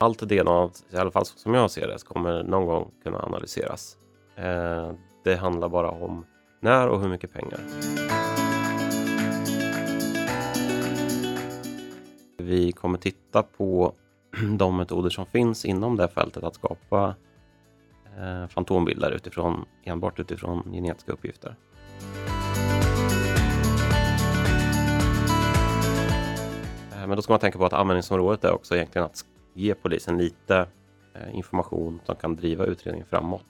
Allt DNA, i alla fall som jag ser det, kommer någon gång kunna analyseras. Eh, det handlar bara om när och hur mycket pengar. Vi kommer titta på de metoder som finns inom det fältet att skapa eh, fantombilder utifrån, enbart utifrån genetiska uppgifter. Eh, men då ska man tänka på att användningsområdet är också egentligen att ge polisen lite eh, information som kan driva utredningen framåt.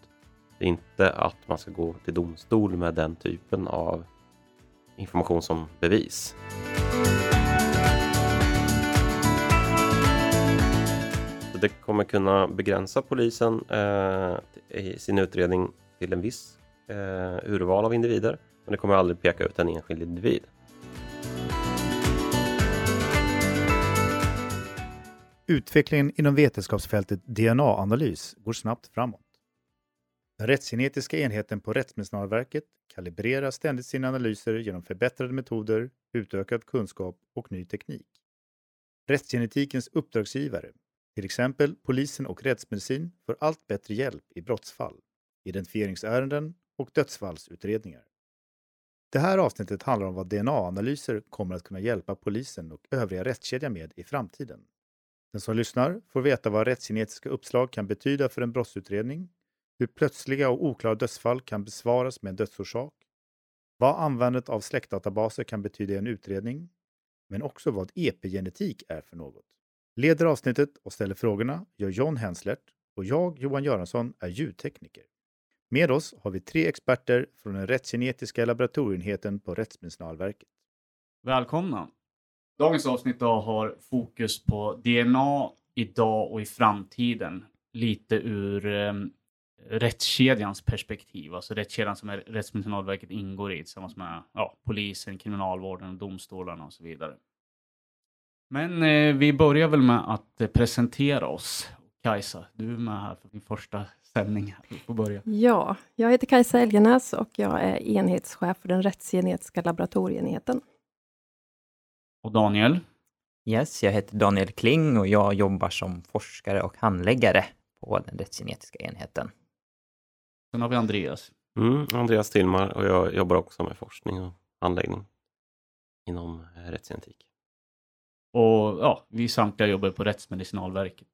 Det är inte att man ska gå till domstol med den typen av information som bevis. Så det kommer kunna begränsa polisen eh, i sin utredning till en viss eh, urval av individer, men det kommer aldrig peka ut en enskild individ. Utvecklingen inom vetenskapsfältet DNA-analys går snabbt framåt. Den rättsgenetiska enheten på Rättsmedicinalverket kalibrerar ständigt sina analyser genom förbättrade metoder, utökad kunskap och ny teknik. Rättsgenetikens uppdragsgivare, till exempel polisen och rättsmedicin, får allt bättre hjälp i brottsfall, identifieringsärenden och dödsfallsutredningar. Det här avsnittet handlar om vad DNA-analyser kommer att kunna hjälpa polisen och övriga rättskedjan med i framtiden. Den som lyssnar får veta vad rättsgenetiska uppslag kan betyda för en brottsutredning, hur plötsliga och oklara dödsfall kan besvaras med en dödsorsak, vad användandet av släktdatabaser kan betyda i en utredning, men också vad epigenetik är för något. Leder avsnittet och ställer frågorna gör John Henslert och jag, Johan Göransson, är ljudtekniker. Med oss har vi tre experter från den rättsgenetiska laboratorieenheten på Rättsmedicinalverket. Välkomna! Dagens avsnitt då har fokus på DNA idag och i framtiden. Lite ur eh, rättskedjans perspektiv, alltså rättskedjan som är Rättsmedicinalverket ingår i tillsammans med ja, polisen, kriminalvården, domstolarna och så vidare. Men eh, vi börjar väl med att eh, presentera oss. Kajsa, du är med här för din första sändning. Du får börja. Ja, jag heter Kajsa Elgenäs och jag är enhetschef för den rättsgenetiska laboratorieenheten. Och Daniel? Yes, jag heter Daniel Kling och jag jobbar som forskare och handläggare på den rättsgenetiska enheten. Sen har vi Andreas. Mm, Andreas Tillmar och jag jobbar också med forskning och handläggning inom eh, rättsgenetik. Och ja, vi samtliga jobbar på Rättsmedicinalverket.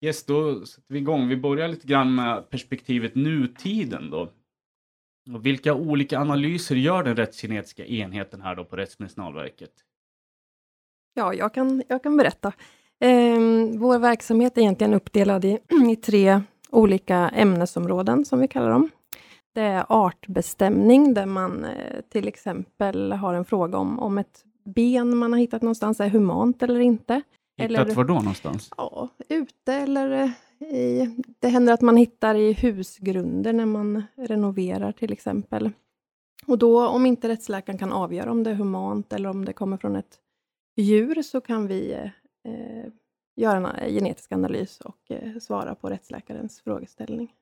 Yes, då sätter vi igång. Vi börjar lite grann med perspektivet nutiden då. Och vilka olika analyser gör den rättsgenetiska enheten här då på Rättsmedicinalverket? Ja, jag kan, jag kan berätta. Eh, vår verksamhet är egentligen uppdelad i, i tre olika ämnesområden, som vi kallar dem. Det är artbestämning, där man eh, till exempel har en fråga om, om ett ben man har hittat någonstans är humant eller inte. Hittat eller, var då någonstans? Ja, ute eller eh, i... Det händer att man hittar i husgrunder när man renoverar till exempel. Och då, om inte rättsläkaren kan avgöra om det är humant eller om det kommer från ett djur, så kan vi eh, göra en eh, genetisk analys och eh, svara på rättsläkarens frågeställning.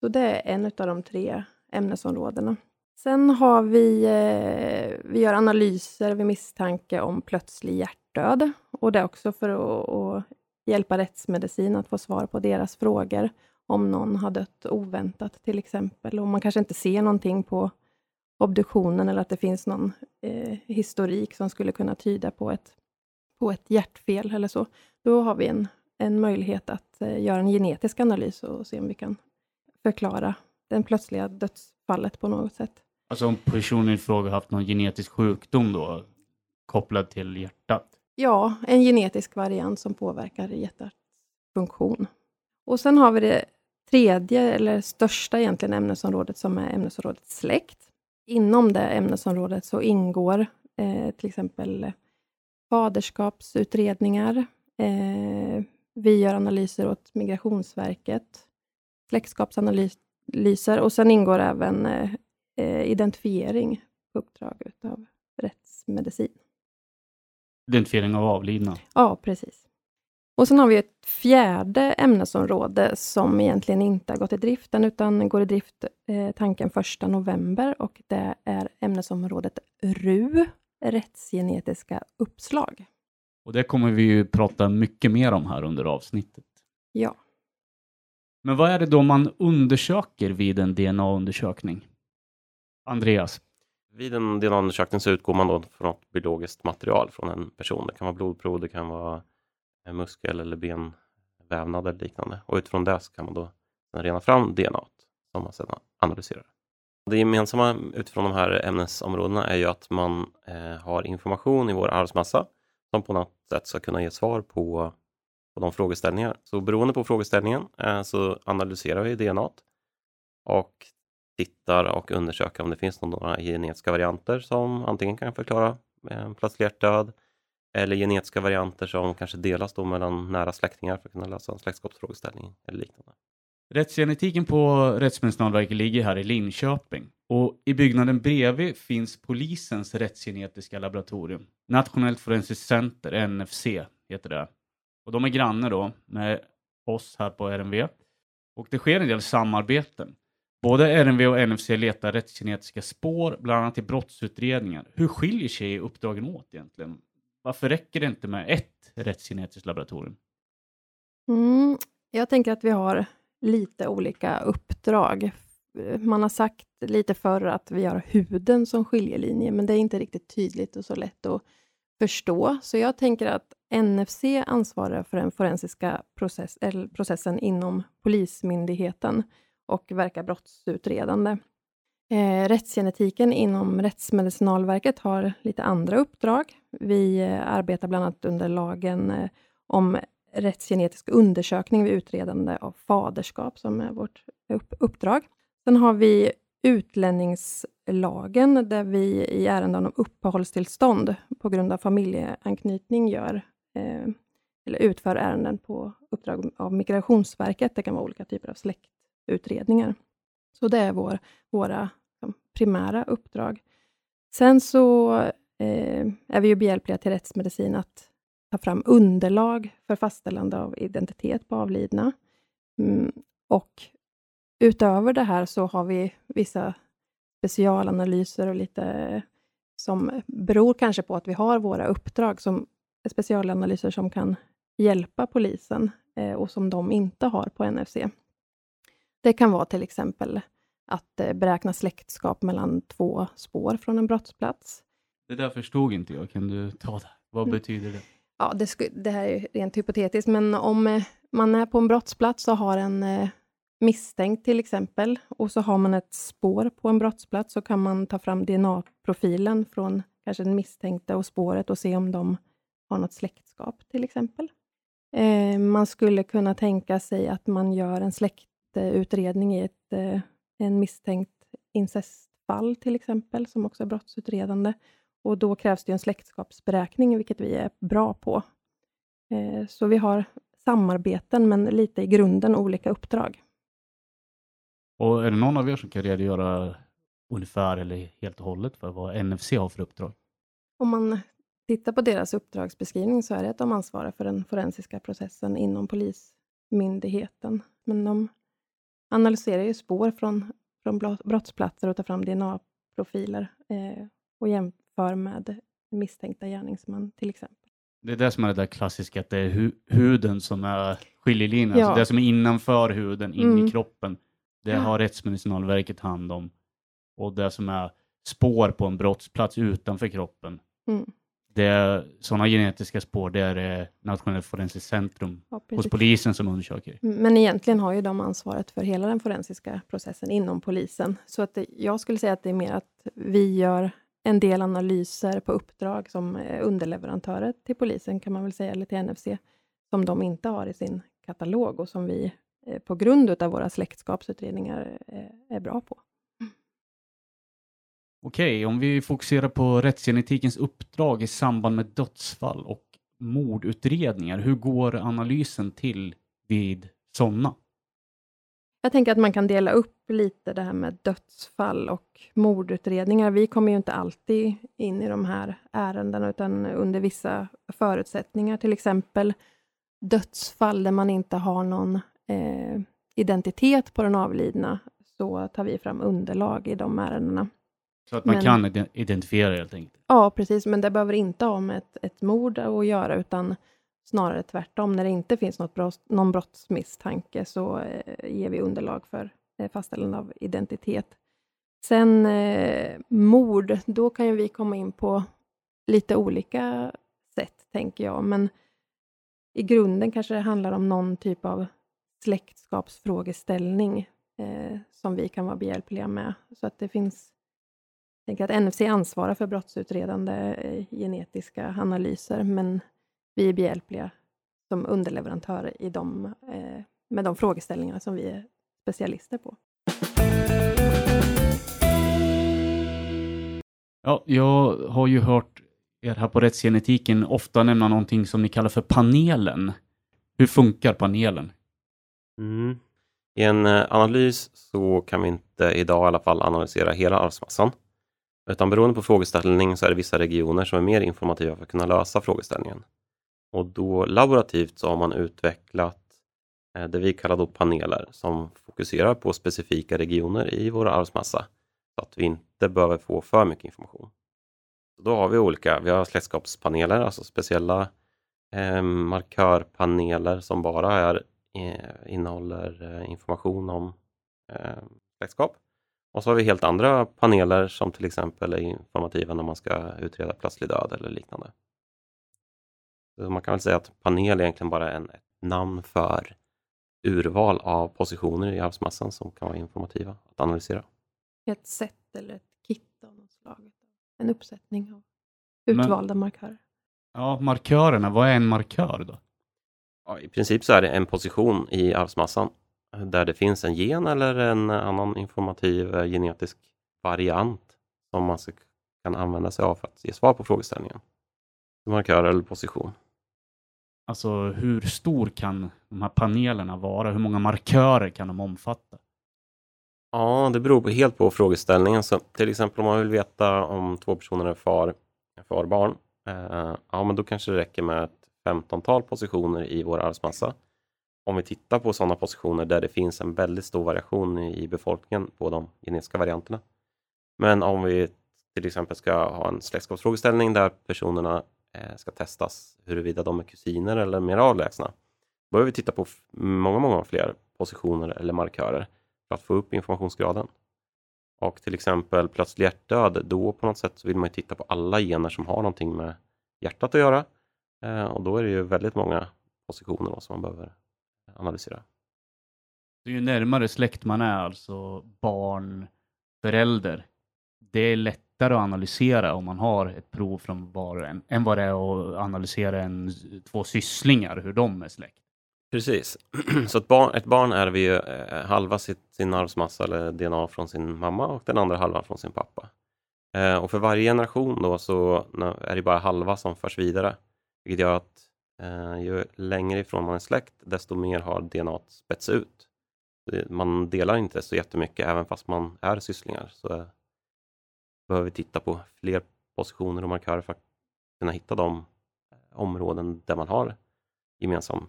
Så det är en av de tre ämnesområdena. Sen har vi, eh, vi gör analyser vid misstanke om plötslig hjärtdöd. Och det är också för att, att hjälpa rättsmedicin att få svar på deras frågor. Om någon har dött oväntat till exempel. Och man kanske inte ser någonting på obduktionen eller att det finns någon eh, historik som skulle kunna tyda på ett, på ett hjärtfel eller så. Då har vi en, en möjlighet att eh, göra en genetisk analys och se om vi kan förklara den plötsliga dödsfallet på något sätt. Alltså om personen i fråga haft någon genetisk sjukdom då, kopplad till hjärtat? Ja, en genetisk variant som påverkar hjärtats funktion. Och sen har vi det tredje, eller största egentligen, ämnesområdet som är ämnesområdet släkt. Inom det ämnesområdet så ingår eh, till exempel faderskapsutredningar. Eh, vi gör analyser åt Migrationsverket, släktskapsanalyser och sen ingår även eh, eh, identifiering på uppdrag av rättsmedicin. Identifiering av avlidna? Ja, precis. Och sen har vi ett fjärde ämnesområde som egentligen inte har gått i drift än, utan går i drift eh, tanken 1 november och det är ämnesområdet RU, rättsgenetiska uppslag. Och det kommer vi ju prata mycket mer om här under avsnittet. Ja. Men vad är det då man undersöker vid en DNA-undersökning? Andreas? Vid en DNA-undersökning så utgår man då från ett biologiskt material från en person. Det kan vara blodprov, det kan vara Eh, muskel eller benvävnad eller liknande. Och utifrån det så kan man då rena fram DNA som man sedan analyserar. Det gemensamma utifrån de här ämnesområdena är ju att man eh, har information i vår arvsmassa som på något sätt ska kunna ge svar på, på de frågeställningar. Så beroende på frågeställningen eh, så analyserar vi DNA och tittar och undersöker om det finns några genetiska varianter som antingen kan förklara eh, plötslig hjärtdöd eller genetiska varianter som kanske delas då mellan nära släktingar för att kunna lösa en släktskapsfrågeställning eller liknande. Rättsgenetiken på Rättsmedicinalverket ligger här i Linköping och i byggnaden bredvid finns polisens rättsgenetiska laboratorium. Nationellt forensiskt center, NFC heter det. Och de är grannar då med oss här på RMV. Och det sker en del samarbeten. Både RMV och NFC letar rättsgenetiska spår, bland annat i brottsutredningar. Hur skiljer sig uppdragen åt egentligen? Varför räcker det inte med ett rättsgenetiskt laboratorium? Mm, jag tänker att vi har lite olika uppdrag. Man har sagt lite förr att vi har huden som skiljelinje, men det är inte riktigt tydligt och så lätt att förstå. Så jag tänker att NFC ansvarar för den forensiska process, processen inom Polismyndigheten och verkar brottsutredande. Eh, rättsgenetiken inom Rättsmedicinalverket har lite andra uppdrag. Vi eh, arbetar bland annat under lagen eh, om rättsgenetisk undersökning vid utredande av faderskap, som är vårt upp uppdrag. Sen har vi utlänningslagen, där vi i ärenden om uppehållstillstånd på grund av familjeanknytning gör eh, eller utför ärenden på uppdrag av Migrationsverket. Det kan vara olika typer av släktutredningar. Så det är vår, våra liksom, primära uppdrag. Sen så eh, är vi ju behjälpliga till rättsmedicin att ta fram underlag för fastställande av identitet på avlidna. Mm, och utöver det här så har vi vissa specialanalyser och lite som beror kanske på att vi har våra uppdrag som specialanalyser som kan hjälpa polisen eh, och som de inte har på NFC. Det kan vara till exempel att eh, beräkna släktskap mellan två spår från en brottsplats. Det där förstod inte jag. Kan du ta det? Vad Mm. betyder det? Ja, det, sku, det här är rent hypotetiskt, men om eh, man är på en brottsplats och har en eh, misstänkt till exempel, och så har man ett spår på en brottsplats, så kan man ta fram DNA-profilen från kanske den misstänkta och spåret och se om de har något släktskap till exempel. Eh, man skulle kunna tänka sig att man gör en släktutredning i ett, eh, en misstänkt incestfall till exempel, som också är brottsutredande. Och då krävs det en släktskapsberäkning, vilket vi är bra på. Eh, så vi har samarbeten, men lite i grunden olika uppdrag. Och är det någon av er som kan redogöra ungefär eller helt och hållet för vad NFC har för uppdrag? Om man tittar på deras uppdragsbeskrivning så är det att de ansvarar för den forensiska processen inom Polismyndigheten. Men de analyserar ju spår från, från brottsplatser och tar fram DNA-profiler eh, och jämför med misstänkta gärningsman till exempel. Det är det som är det där klassiska, att det är hu huden som är skiljelinjen. Ja. Alltså det som är innanför huden, in Mm. i kroppen. Det Ja. har Rättsmedicinalverket hand om. Och det som är spår på en brottsplats utanför kroppen. Mm. Det är, sådana genetiska spår, det är det Nationellt forensiskt centrum Ja, hos polisen som undersöker. Men egentligen har ju de ansvaret för hela den forensiska processen inom polisen. Så att det, jag skulle säga att det är mer att vi gör en del analyser på uppdrag som eh, underleverantörer till polisen, kan man väl säga, eller till NFC, som de inte har i sin katalog och som vi eh, på grund av våra släktskapsutredningar eh, är bra på. Okej, om vi fokuserar på rättsgenetikens uppdrag i samband med dödsfall och mordutredningar. Hur går analysen till vid sådana? Jag tänker att man kan dela upp lite det här med dödsfall och mordutredningar. Vi kommer ju inte alltid in i de här ärendena, utan under vissa förutsättningar, till exempel dödsfall där man inte har någon eh, identitet på den avlidna, så tar vi fram underlag i de ärendena. Så att man Men- kan ide- identifiera helt enkelt. Ja, precis. Men det behöver inte ha med ett, ett mord att göra, utan snarare tvärtom. När det inte finns något brott, någon brottsmisstanke så eh, ger vi underlag för eh, fastställande av identitet. Sen eh, mord, då kan ju vi komma in på lite olika sätt, tänker jag. Men i grunden kanske det handlar om någon typ av släktskapsfrågeställning eh, som vi kan vara behjälpliga med. Så att det finns tänker att NFC ansvarar för brottsutredande eh, genetiska analyser, men vi är behjälpliga som underleverantör i de, eh, med de frågeställningar som vi är specialister på. Ja, jag har ju hört er här på rättsgenetiken ofta nämna någonting som ni kallar för panelen. Hur funkar panelen? Mm. I en eh, analys så kan vi inte idag i alla fall analysera hela arvsmassan. Utan beroende på frågeställning så är det vissa regioner som är mer informativa för att kunna lösa frågeställningen. Och då laborativt så har man utvecklat eh, det vi kallar då paneler som fokuserar på specifika regioner i vår arvsmassa så att vi inte behöver få för mycket information. Så då har vi olika, vi har släktskapspaneler, alltså speciella eh, markörpaneler som bara är, eh, innehåller eh, information om eh, släktskap. Och så har vi helt andra paneler som till exempel är informativa när man ska utreda plötslig död eller liknande. Så man kan väl säga att panel är egentligen bara en, ett namn för urval av positioner i arvsmassan som kan vara informativa att analysera. Ett sätt eller ett kit av något slag. En uppsättning av Men- utvalda markörer. Ja, markörerna, vad är en markör då? Ja, I princip så är det en position i arvsmassan där det finns en gen eller en annan informativ eh, genetisk variant som man kan använda sig av för att ge svar på frågeställningen. Markör eller position. Alltså hur stor kan de här panelerna vara? Hur många markörer kan de omfatta? Ja, det beror på, helt på frågeställningen. Så till exempel om man vill veta om två personer är far, far barn, eh, ja men då kanske det räcker med ett 15-tal positioner i vår arvsmassa. Om vi tittar på sådana positioner där det finns en väldigt stor variation i, i befolkningen på de genetiska varianterna. Men om vi till exempel ska ha en släktskapsfrågeställning där personerna eh, ska testas huruvida de är kusiner eller mer avlägsna. Då behöver vi titta på många, många fler positioner eller markörer för att få upp informationsgraden. Och till exempel plötslig hjärtdöd, då på något sätt så vill man ju titta på alla gener som har någonting med hjärtat att göra. Eh, och då är det ju väldigt många positioner då som man behöver analysera. Så ju närmare släkt man är, alltså barn, förälder, det är lättare att analysera om man har ett prov från var och en, än vad det är att analysera en, två sysslingar, hur de är släkt. Precis. Så ett barn, ett barn ärver ju eh, halva sitt, sin arvsmassa eller DNA från sin mamma och den andra halvan från sin pappa. Eh, och för varje generation då så är det bara halva som förs vidare. Vilket gör att ju längre ifrån man är släkt, desto mer har DNA spets ut. Man delar inte så jättemycket även fast man är sysslingar. Så eh, behöver vi titta på fler positioner och markörer för att kunna hitta de eh, områden där man har gemensam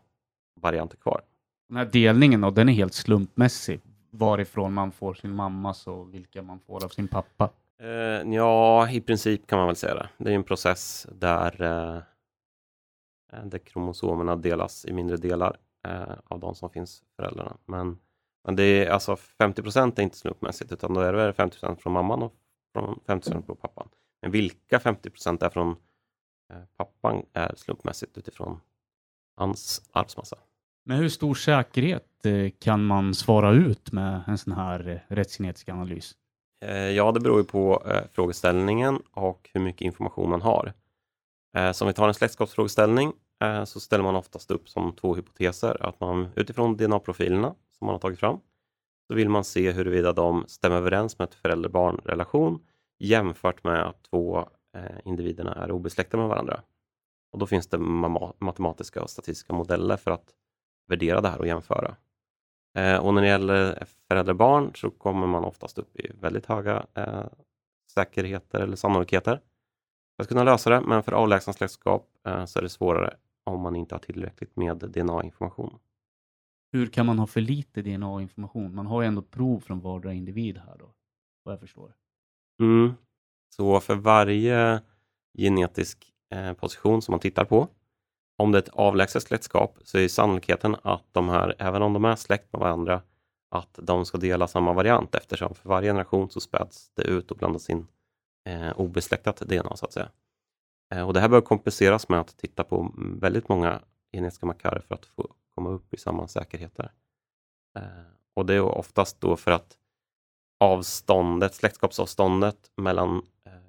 varianter kvar. Den här delningen då, den är helt slumpmässig. Varifrån man får sin mammas och vilka man får av sin pappa. Eh, ja, i princip kan man väl säga det. Det är en process där, eh, där kromosomerna delas i mindre delar eh, av de som finns föräldrarna. Men, men det är alltså 50 procent är inte slumpmässigt utan då är det 50 procent från mamman och från 50 procent från pappan. Men vilka 50 procent är från eh, pappan är slumpmässigt utifrån hans arvsmassa. Med hur stor säkerhet eh, kan man svara ut med en sån här eh, rättsgenetisk analys? Eh, Ja, det beror ju på eh, frågeställningen och hur mycket information man har. Eh, så om vi tar en släktskapsfrågeställning eh, så ställer man oftast upp som två hypoteser. Att man utifrån DNA-profilerna som man har tagit fram så vill man se huruvida de stämmer överens med ett förälder-barn-relation jämfört med att två eh, individerna är obesläktade med varandra. Och då finns det matematiska och statistiska modeller för att värdera det här och jämföra. Och när det gäller förälder-barn så kommer man oftast upp i väldigt höga säkerheter eller sannolikheter att kunna lösa det. Men för avlägsna släktskap eh, så är det svårare om man inte har tillräckligt med DNA-information. Hur kan man ha för lite DNA-information? Man har ju ändå prov från vardera individ här då, vad jag förstår. Mm. Så för varje genetisk eh, position som man tittar på, om det är ett avlägset släktskap, så är sannolikheten att de här, även om de är släkt med varandra, att de ska dela samma variant eftersom för varje generation så späds det ut och blandas in eh, obesläktat DNA så att säga. Eh, och det här bör kompenseras med att titta på väldigt många genetiska markörer för att få komma upp i samma säkerheter. Eh, och det är oftast då för att avståndet, släktskapsavståndet mellan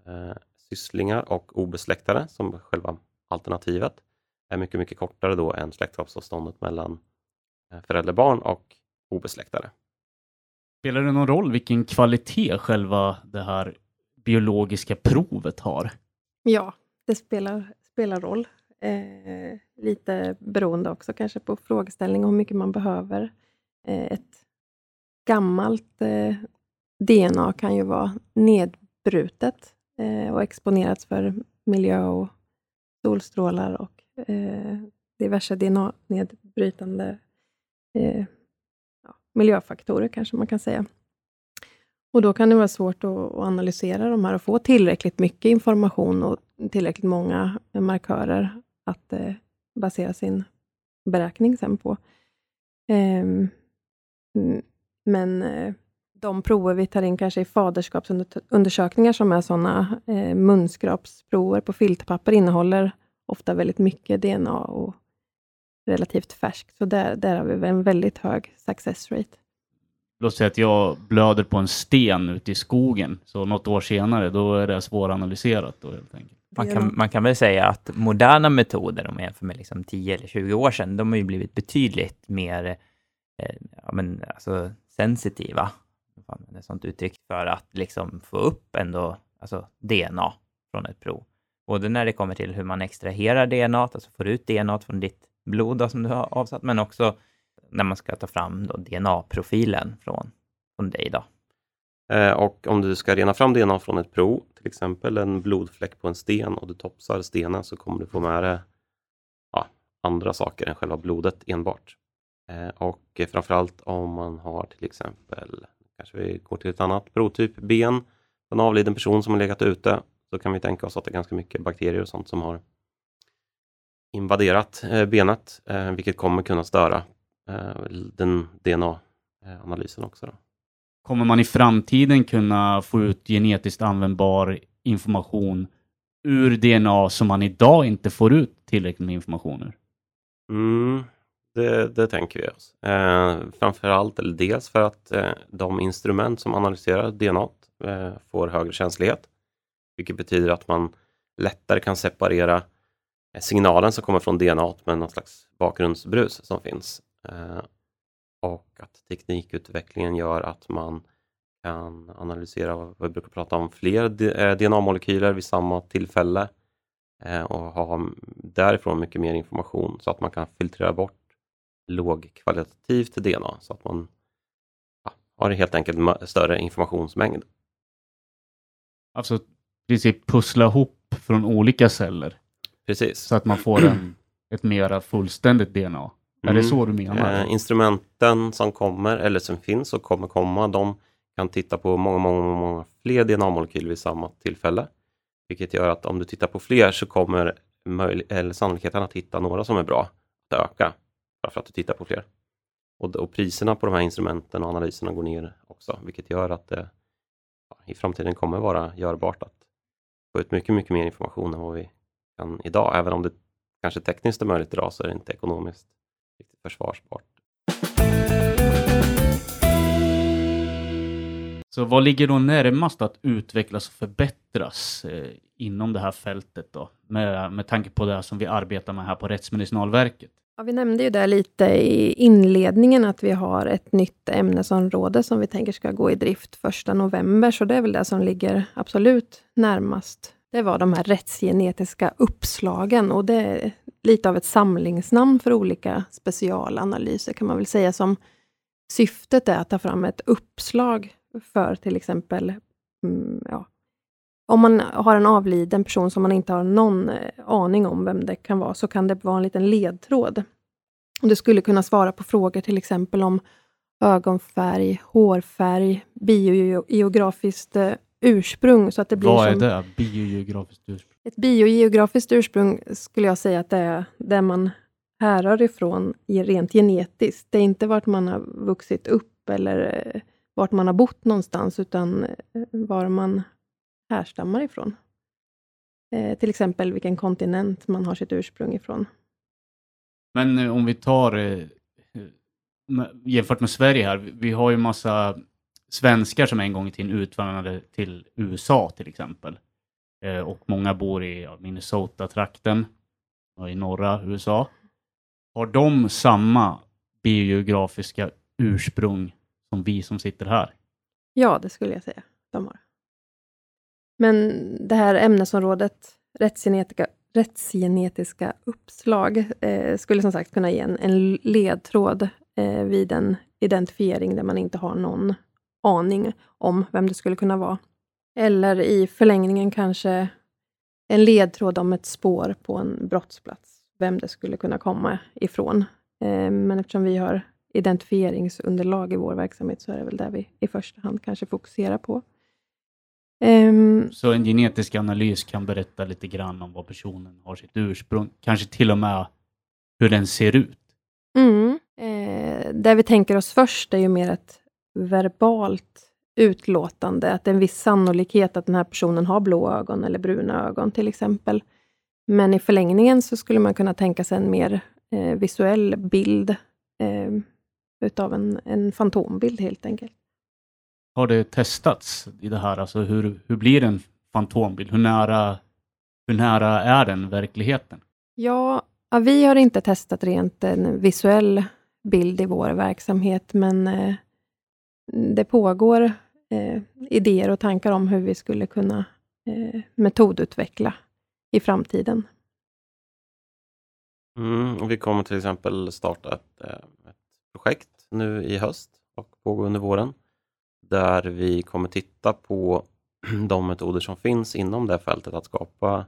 eh, sysslingar och obesläktade, som själva alternativet, är mycket, mycket kortare då än släktskapsavståndet mellan eh, förälderbarn och obesläktade. Spelar det någon roll vilken kvalitet själva det här biologiska provet har? Ja, det spelar, spelar roll. Eh, lite beroende också kanske på frågeställning och hur mycket man behöver. Eh, ett gammalt eh, DNA kan ju vara nedbrutet eh, och exponerats för miljö och solstrålar och eh, diverse DNA-nedbrytande eh, ja, miljöfaktorer kanske man kan säga. Och Då kan det vara svårt att, analysera de här och få tillräckligt mycket information och tillräckligt många markörer att eh, basera sin beräkning sen på. Ehm, men eh, de prover vi tar in kanske i faderskapsundersökningar som är sådana eh, munskrapsprover på filterpapper innehåller ofta väldigt mycket DNA och relativt färskt. Så där, där har vi en väldigt hög success rate. Låt säga att jag blöder på en sten ute i skogen, så något år senare, då är det svåranalyserat. Då, helt enkelt. Man kan, man kan väl säga att moderna metoder, om man jämför med liksom 10 eller 20 år sedan, de har ju blivit betydligt mer eh, ja, men, alltså, sensitiva, ett sånt uttryck, för att liksom få upp ändå alltså, DNA från ett prov. Både när det kommer till hur man extraherar DNA, alltså får ut DNA från ditt blod då, som du har avsatt, men också när man ska ta fram DNA-profilen från, från dig. Då. Eh, och om du ska rena fram DNA från ett prov, till exempel en blodfläck på en sten och du topsar stenen så kommer du få med dig ja, andra saker än själva blodet enbart. Eh, och framförallt om man har till exempel, kanske vi går till ett annat provtyp, ben, en avliden person som har legat ute, så kan vi tänka oss att det är ganska mycket bakterier och sånt som har invaderat eh, benet, vilket kommer kunna störa den DNA-analysen också. Då. Kommer man i framtiden kunna få ut genetiskt användbar information ur DNA som man idag inte får ut tillräckligt med information ur? Mm, det, det, tänker vi oss. Eh, framförallt, eller dels för att eh, de instrument som analyserar DNA eh, får högre känslighet, vilket betyder att man lättare kan separera eh, signalen som kommer från DNA med någon slags bakgrundsbrus som finns. Eh, och att teknikutvecklingen gör att man kan analysera vad vi brukar prata om, fler eh, DNA-molekyler vid samma tillfälle eh, och ha därifrån mycket mer information så att man kan filtrera bort lågkvalitativt DNA så att man ja, har helt enkelt större informationsmängd. Alltså i princip pussla ihop från olika celler? Precis. Så att man får en, ett mera fullständigt DNA? Är det mm. så du menar? Eh, instrumenten som kommer, eller som finns och kommer komma, de kan titta på många, många, många fler DNA-molekyler vid samma tillfälle. Vilket gör att om du tittar på fler så kommer eller sannolikheten att hitta några som är bra att öka. Bara för att du tittar på fler. Och, och priserna på de här instrumenten och analyserna går ner också, vilket gör att det i framtiden kommer vara görbart att få ut mycket, mycket mer information än vad vi kan idag. Även om det kanske tekniskt är möjligt idag så är det inte ekonomiskt försvarsbart. Så vad ligger då närmast att utvecklas och förbättras eh, inom det här fältet då? Med, med tanke på det som vi arbetar med här på Rättsmedicinalverket. Ja, vi nämnde ju det lite i inledningen, att vi har ett nytt ämnesområde som vi tänker ska gå i drift 1 november, så det är väl det som ligger absolut närmast. Det var de här rättsgenetiska uppslagen och det är lite av ett samlingsnamn för olika specialanalyser, kan man väl säga, som syftet är att ta fram ett uppslag för till exempel, mm, ja, om man har en avliden person som man inte har någon eh, aning om vem det kan vara, så kan det vara en liten ledtråd. Det skulle kunna svara på frågor till exempel om ögonfärg, hårfärg, biogeografiskt eh, ursprung. Så att det blir Vad är som det? Biogeografiskt ursprung? Ett biogeografiskt ursprung skulle jag säga att det är där man härrör ifrån rent genetiskt. Det är inte vart man har vuxit upp eller eh, vart man har bott någonstans, utan eh, var man härstammar ifrån. Eh, till exempel vilken kontinent man har sitt ursprung ifrån. Men eh, om vi tar eh, jämfört med Sverige här, vi- vi har ju massa svenskar som en gång i tiden utvandrade till USA till exempel. Eh, och många bor i Minnesota-trakten och i norra USA. Har de samma biogeografiska ursprung som vi som sitter här? Ja, det skulle jag säga. De har. Men det här ämnesområdet, rättsgenetika, rättsgenetiska uppslag, eh, skulle som sagt kunna ge en, en ledtråd eh, vid en identifiering där man inte har någon aning om vem det skulle kunna vara. Eller i förlängningen kanske en ledtråd om ett spår på en brottsplats, vem det skulle kunna komma ifrån. Eh, men eftersom vi har identifieringsunderlag i vår verksamhet så är det väl där vi i första hand kanske fokuserar på. Ehm, Så en genetisk analys kan berätta lite grann om vad personen har sitt ursprung, kanske till och med hur den ser ut. mm, eh, det vi tänker oss först är ju mer ett verbalt utlåtande, att det är en viss sannolikhet att den här personen har blå ögon eller bruna ögon till exempel. Men i förlängningen så skulle man kunna tänka sig en mer eh, visuell bild eh, utav en, en fantombild helt enkelt. Har det testats i det här? Alltså hur, hur blir en fantombild? Hur nära, hur nära är den verkligheten? Ja, vi har inte testat rent en visuell bild i vår verksamhet, men eh, det pågår eh, idéer och tankar om hur vi skulle kunna eh, metodutveckla i framtiden. Mm, och vi kommer till exempel starta ett, eh, ett projekt nu i höst och pågå under våren där vi kommer titta på de metoder som finns inom det fältet att skapa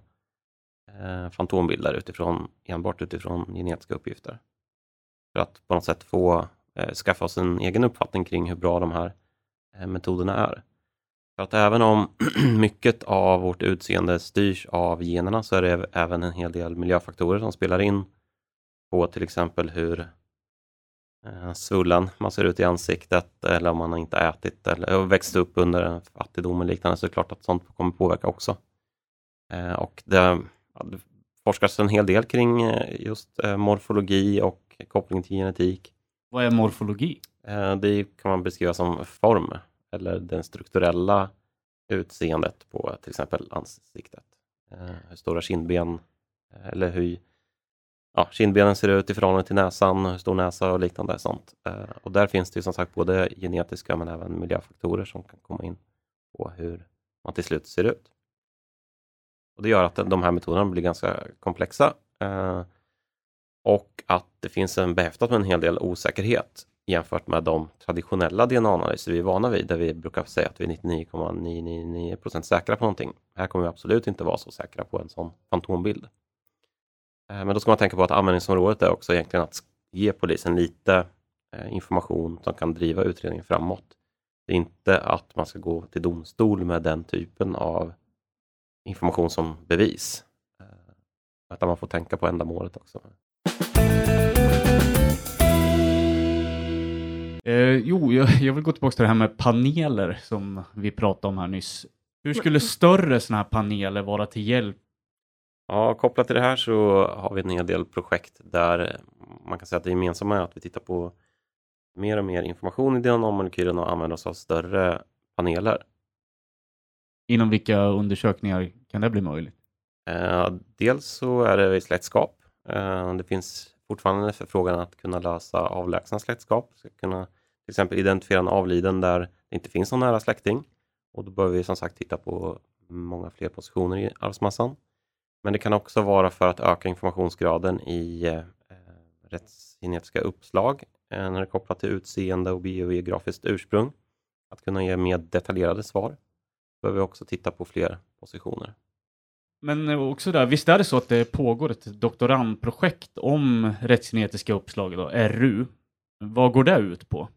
eh, fantombilder utifrån, enbart utifrån genetiska uppgifter. För att på något sätt få Eh, skaffa oss en egen uppfattning kring hur bra de här eh, metoderna är. För att även om mycket av vårt utseende styrs av generna så är det även en hel del miljöfaktorer som spelar in på till exempel hur eh, svullen man ser ut i ansiktet eller om man har inte ätit eller växt upp under en fattigdom och liknande så är det klart att sånt kommer påverka också. Och det, ja, det forskas en hel del kring just morfologi och koppling till genetik. Vad är morfologi? Eh, det kan man beskriva som form eller det strukturella utseendet på till exempel ansiktet. Eh, hur stora kindben eh, eller hur ja, kindbenen ser ut i förhållande till näsan, hur stor näsa och liknande sånt. Och där finns det ju som sagt både genetiska men även miljöfaktorer som kan komma in på hur man till slut ser ut. Och Det gör att de här metoderna blir ganska komplexa eh, och att det finns en behäftat med en hel del osäkerhet jämfört med de traditionella DNA-analyser vi är vana vid, där vi brukar säga att vi är 99,999% säkra på någonting. Här kommer vi absolut inte vara så säkra på en sån fantombild. Eh, men då ska man tänka på att användningsområdet är också egentligen att ge polisen lite eh, information som kan driva utredningen framåt. Det är inte att man ska gå till domstol med den typen av information som bevis. Eh, utan man får tänka på ändamålet också. Eh, jo, jag, jag vill gå tillbaka till det här med paneler som vi pratade om här nyss. Hur skulle större sådana här paneler vara till hjälp? Ja, kopplat till det här så har vi en hel del projekt där man kan säga att det gemensamma är att vi tittar på mer och mer information i DNA-molekylen och använder oss av större paneler. Inom vilka undersökningar kan det bli möjligt? Eh, dels så är det i släktskap. Eh, det finns fortfarande förfrågan att kunna lösa avlägsna släktskap. Ska kunna till exempel identifiera en avliden där det inte finns någon nära släkting. Och då behöver vi som sagt titta på många fler positioner i arvsmassan. Men det kan också vara för att öka informationsgraden i eh, rättsgenetiska uppslag eh, när det är kopplat till utseende och biogeografiskt ursprung. Att kunna ge mer detaljerade svar. Behöver vi också titta på fler positioner. Men också där, visst är det så att det pågår ett doktorandprojekt om rättsgenetiska uppslag, då, RU? Vad går det ut på?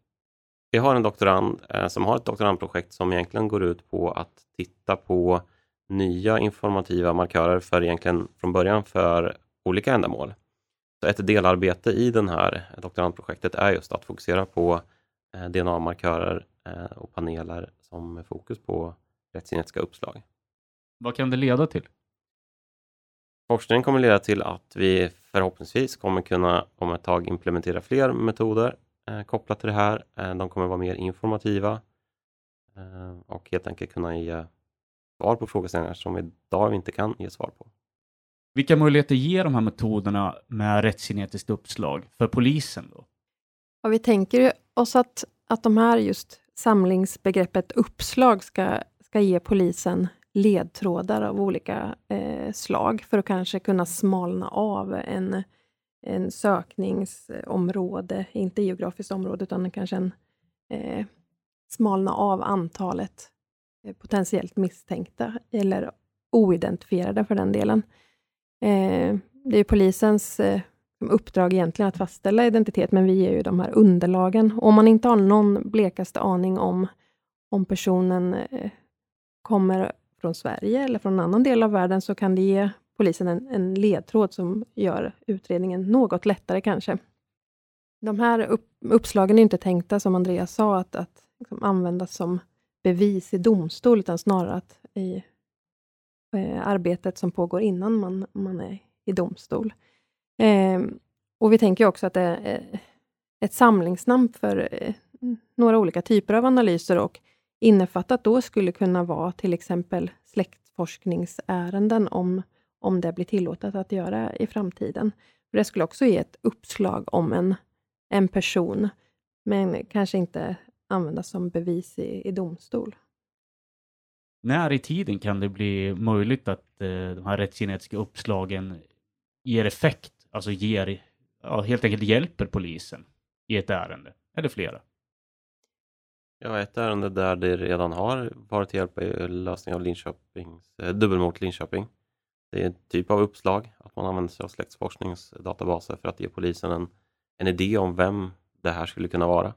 vi har en doktorand eh, som har ett doktorandprojekt som egentligen går ut på att titta på nya informativa markörer för egentligen från början för olika ändamål. Så ett delarbete i det här doktorandprojektet är just att fokusera på eh, DNA-markörer eh, och paneler som med fokus på rättsgenetiska uppslag. Vad kan det leda till? Forskningen kommer leda till att vi förhoppningsvis kommer kunna om ett tag implementera fler metoder eh, kopplat till det här. Eh, de kommer vara mer informativa eh, och helt enkelt kunna ge svar på frågeställningar som idag vi inte kan ge svar på. Vilka möjligheter ger de här metoderna med rättsgenetiskt uppslag för polisen? Då? Ja, vi tänker oss att, att de här just samlingsbegreppet uppslag ska, ska ge polisen ledtrådar av olika eh, slag för att kanske kunna smalna av en, en sökningsområde, inte geografiskt område, utan kanske en eh, smalna av antalet eh, potentiellt misstänkta eller oidentifierade för den delen. Eh, det är polisens eh, uppdrag egentligen att fastställa identitet, men vi ger ju de här underlagen. och Om man inte har någon blekaste aning om, om personen eh, kommer från Sverige eller från en annan del av världen, så kan det ge polisen en, en ledtråd som gör utredningen något lättare kanske. De här upp, uppslagen är inte tänkta, som Andreas sa, att, att liksom användas som bevis i domstol, utan snarare att i eh, arbetet som pågår innan man, man är i domstol. Eh, och vi tänker också att det är eh, ett samlingsnamn för eh, några olika typer av analyser och innefattat då skulle kunna vara till exempel släktforskningsärenden om, om det blir tillåtet att göra i framtiden. För det skulle också ge ett uppslag om en, en person, men kanske inte användas som bevis i, i domstol. När i tiden kan det bli möjligt att eh, de här rättsgenetiska uppslagen ger effekt, alltså ger, ja, helt enkelt hjälper polisen i ett ärende, eller flera? Ja, ett ärende där det redan har varit hjälp är lösning av Linköpings, eh, dubbelmord Linköping. Det är en typ av uppslag, att man använder sig av släktforskningsdatabaser för att ge polisen en, en idé om vem det här skulle kunna vara.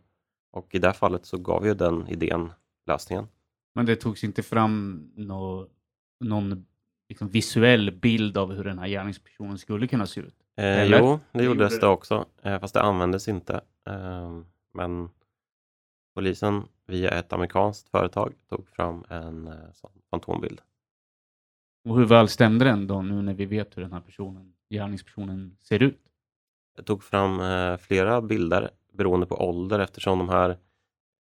Och i det här fallet så gav ju den idén lösningen. Men det togs inte fram nå, någon liksom visuell bild av hur den här gärningspersonen skulle kunna se ut? Eh, jo, det, det gjordes gjorde det också, eh, fast det användes inte. Eh, men polisen via ett amerikanskt företag tog fram en eh, sån fantombild. Och hur väl stämde den då nu när vi vet hur den här personen, gärningspersonen ser ut? Jag tog fram eh, flera bilder beroende på ålder eftersom de här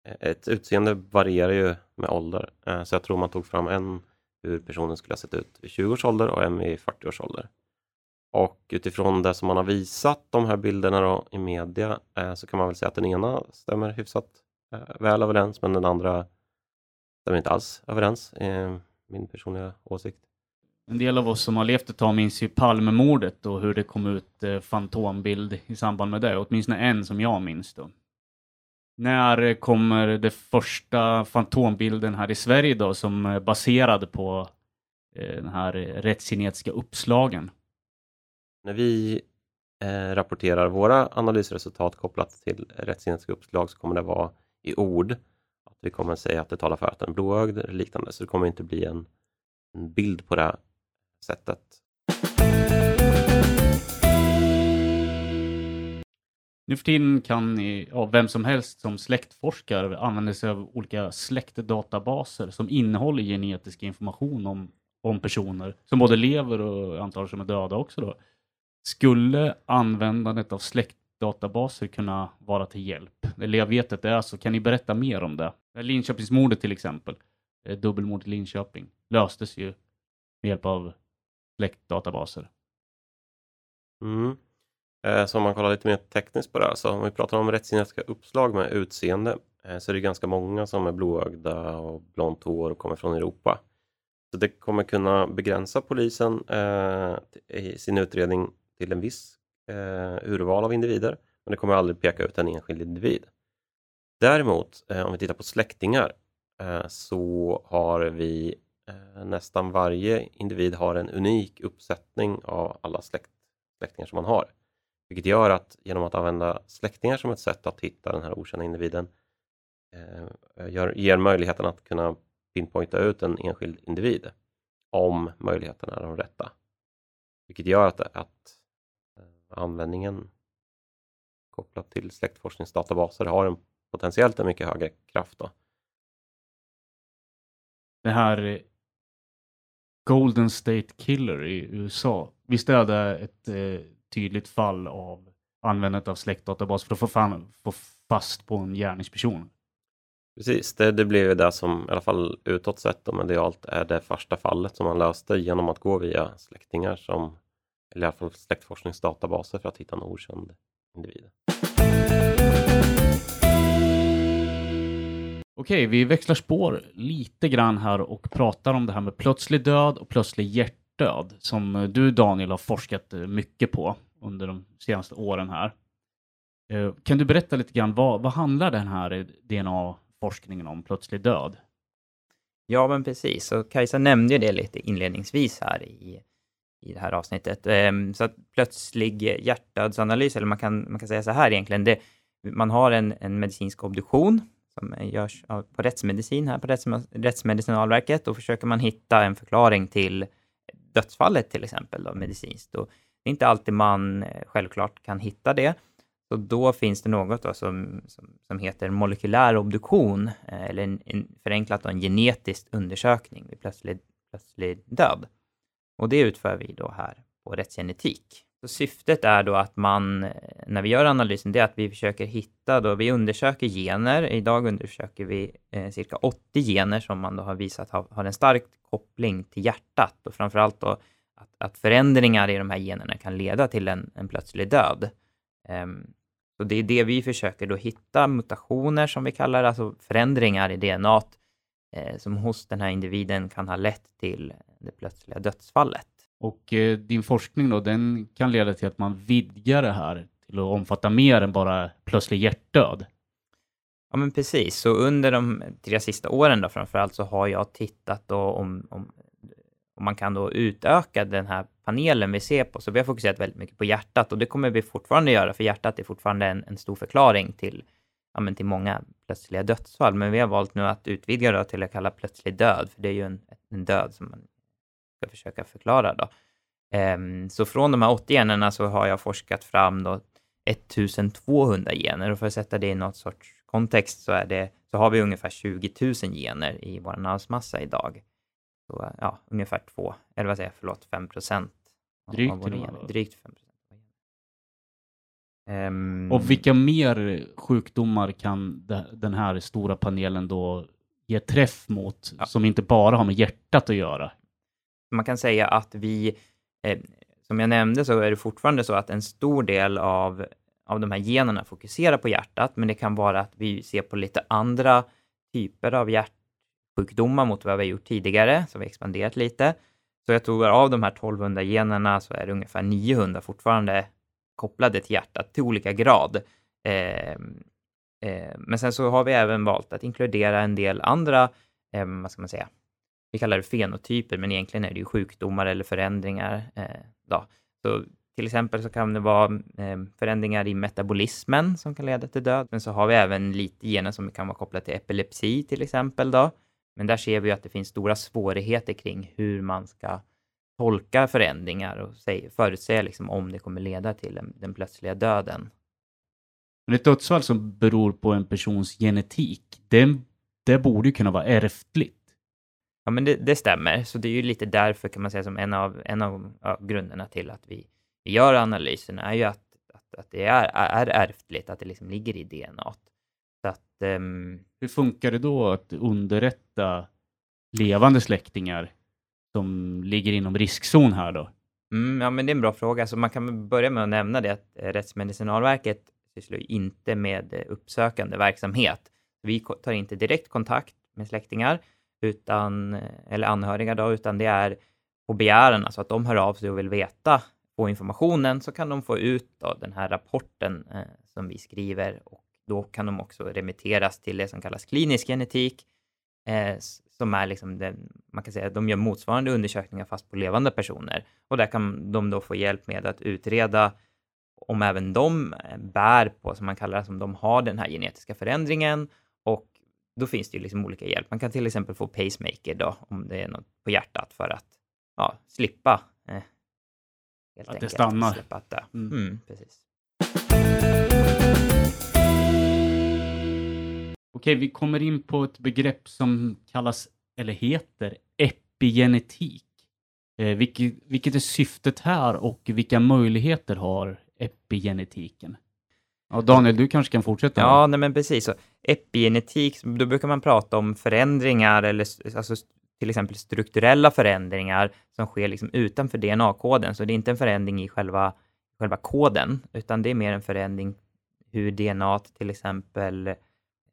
eh, ett utseende varierar ju med ålder. Så jag tror man tog fram en hur personen skulle ha sett ut vid 20 års ålder och en vid 40 års ålder. Och utifrån det som man har visat de här bilderna då, i media så kan man väl säga att den ena stämmer hyfsat väl överens men den andra stämmer inte alls överens. Eh, min personliga åsikt. En del av oss som har levt ett tag minns ju Palmemordet och hur det kom ut eh, fantombild i samband med det. Åtminstone en som jag minns då. När kommer det första fantombilden här i Sverige då som är baserad på eh, den här rättsgenetiska uppslagen? När vi eh, rapporterar våra analysresultat kopplat till rättsgenetiska uppslag så kommer det vara i ord. Att vi kommer säga att det talar för att den är blåögd eller liknande, så det kommer inte bli en, en bild på det sättet. Nu för tiden kan ja, vem som helst som släktforskare använda sig av olika släktdatabaser som innehåller genetisk information om, om personer som både lever och antagligen som är döda också. Då. Skulle användandet av databaser kunna vara till hjälp? Eller jag vet att det är så. Kan ni berätta mer om det? Linköpingsmordet till exempel, eh, dubbelmordet i Linköping, löstes ju med hjälp av släktdatabaser. Mm. Eh, så om man kollar lite mer tekniskt på det här, så om vi pratar om rättsgenetiska uppslag med utseende eh, så är det ganska många som är blåögda och blont hår och kommer från Europa. Så det kommer kunna begränsa polisen eh, i sin utredning till en viss Eh, urval av individer, men det kommer aldrig peka ut en enskild individ. Däremot, eh, om vi tittar på släktingar, eh, så har vi nästan varje individ har en unik uppsättning av alla släkt, släktingar som man har. Vilket gör att genom att använda släktingar som ett sätt att hitta den här okända individen eh, gör, ger möjligheten att kunna pinpointa ut en enskild individ om möjligheterna är de rätta. Vilket gör att, att användningen kopplat till släktforskningsdatabaser har en potentiellt en mycket högre kraft. Då. Det här Golden State Killer i USA, visst är det ett eh, tydligt fall av användandet av släktdatabas för att få, fan, få fast på en gärningsperson? Precis, det, det blev ju det som i alla fall utåt sett och medialt är det första fallet som man löste genom att gå via släktingar som, eller i alla fall släktforskningsdatabaser för att hitta en okänd individ. Okej, vi växlar spår lite grann här och pratar om det här med plötslig död och plötslig hjärtdöd som du Daniel har forskat mycket på under de senaste åren här. Eh, kan du berätta lite grann, vad, vad handlar den här DNA-forskningen om, plötslig död? Ja, men precis. Och Kajsa nämnde ju det lite inledningsvis här i, i det här avsnittet. Ehm, så att plötslig hjärtdödsanalys, eller man kan, man kan säga så här egentligen, det, man har en, en medicinsk obduktion som görs på rättsmedicin här på Rättsmedicinalverket. Då försöker man hitta en förklaring till dödsfallet till exempel, då, medicinskt. Och det är inte alltid man eh, självklart kan hitta det. Så då finns det något då som, som, som heter molekylär obduktion, eh, eller en, en, förenklat då, en genetisk undersökning vid plötslig, plötslig död. Och det utför vi då här på rättsgenetik. Så syftet är då att man, eh, när vi gör analysen, det är att vi försöker hitta då, vi undersöker gener. Idag undersöker vi eh, cirka 80 gener som man då har visat har, har en stark koppling till hjärtat och framförallt då att, att förändringar i de här generna kan leda till en, en plötslig död. Um, så det är det vi försöker då hitta, mutationer som vi kallar det, alltså förändringar i DNA eh, som hos den här individen kan ha lett till det plötsliga dödsfallet. Och eh, din forskning då, den kan leda till att man vidgar det här till att omfatta mer än bara plötslig hjärtdöd. Ja, men precis. Så under de tre sista åren då framförallt så har jag tittat då om, om, om man kan då utöka den här panelen vi ser på. Så vi har fokuserat väldigt mycket på hjärtat och det kommer vi fortfarande göra, för hjärtat är fortfarande en, en stor förklaring till, ja, men till många plötsliga dödsfall. Men vi har valt nu att utvidga det till att kalla plötslig död, för det är ju en, en död som man ska försöka förklara. Då. Um, så från de här 80 generna så har jag forskat fram då 1200 gener och för att sätta det i något sorts kontext så, är det, så har vi ungefär 20 000 gener i vår arvsmassa idag. Så, ja, ungefär två, eller vad säger jag, förlåt, 5 procent. Drygt, av gener. Drygt 5 procent. Um, och vilka mer sjukdomar kan den här stora panelen då ge träff mot, ja. som inte bara har med hjärtat att göra? Man kan säga att vi, eh, som jag nämnde, så är det fortfarande så att en stor del av, av de här generna fokuserar på hjärtat, men det kan vara att vi ser på lite andra typer av hjärtsjukdomar mot vad vi har gjort tidigare, så vi har expanderat lite. Så jag tror att av de här 1200 generna så är det ungefär 900 fortfarande kopplade till hjärtat till olika grad. Eh, eh, men sen så har vi även valt att inkludera en del andra, eh, vad ska man säga, vi kallar det fenotyper, men egentligen är det ju sjukdomar eller förändringar. Eh, då. Så till exempel så kan det vara eh, förändringar i metabolismen som kan leda till död, men så har vi även lite gener som kan vara kopplade till epilepsi till exempel. Då. Men där ser vi att det finns stora svårigheter kring hur man ska tolka förändringar och förutsäga liksom om det kommer leda till den plötsliga döden. Men ett dödsfall som beror på en persons genetik, det, det borde ju kunna vara ärftligt. Ja, men det, det, stämmer. Så det är ju lite därför kan man säga som en av, en av ja, grunderna till att vi, vi gör analysen är ju att, att, att det är, är ärftligt, att det liksom ligger i DNA. Så att, um... Hur funkar det då att underrätta levande släktingar som ligger inom riskzon här då? Mm, ja, men det är en bra fråga. Så man kan börja med att nämna det att Rättsmedicinalverket sysslar inte med uppsökande verksamhet. Vi tar inte direkt kontakt med släktingar, utan, eller anhöriga då, utan det är på begäran, alltså att de hör av sig och vill veta, på informationen, så kan de få ut då den här rapporten eh, som vi skriver och då kan de också remitteras till det som kallas klinisk genetik, eh, som är liksom den, man kan säga att de gör motsvarande undersökningar fast på levande personer. Och där kan de då få hjälp med att utreda om även de eh, bär på, som man kallar det, som de har den här genetiska förändringen och då finns det ju liksom olika hjälp. Man kan till exempel få pacemaker då, om det är något på hjärtat för att ja, slippa eh, helt Att det enkelt stannar. Slippa att. Mm. Mm, precis. Okej, vi kommer in på ett begrepp som kallas, eller heter, epigenetik. Eh, vilket, vilket är syftet här och vilka möjligheter har epigenetiken? Ja, Daniel, du kanske kan fortsätta? Ja, nej men precis. Så epigenetik, då brukar man prata om förändringar eller alltså, till exempel strukturella förändringar som sker liksom utanför DNA-koden. Så det är inte en förändring i själva, själva koden, utan det är mer en förändring hur DNA till exempel,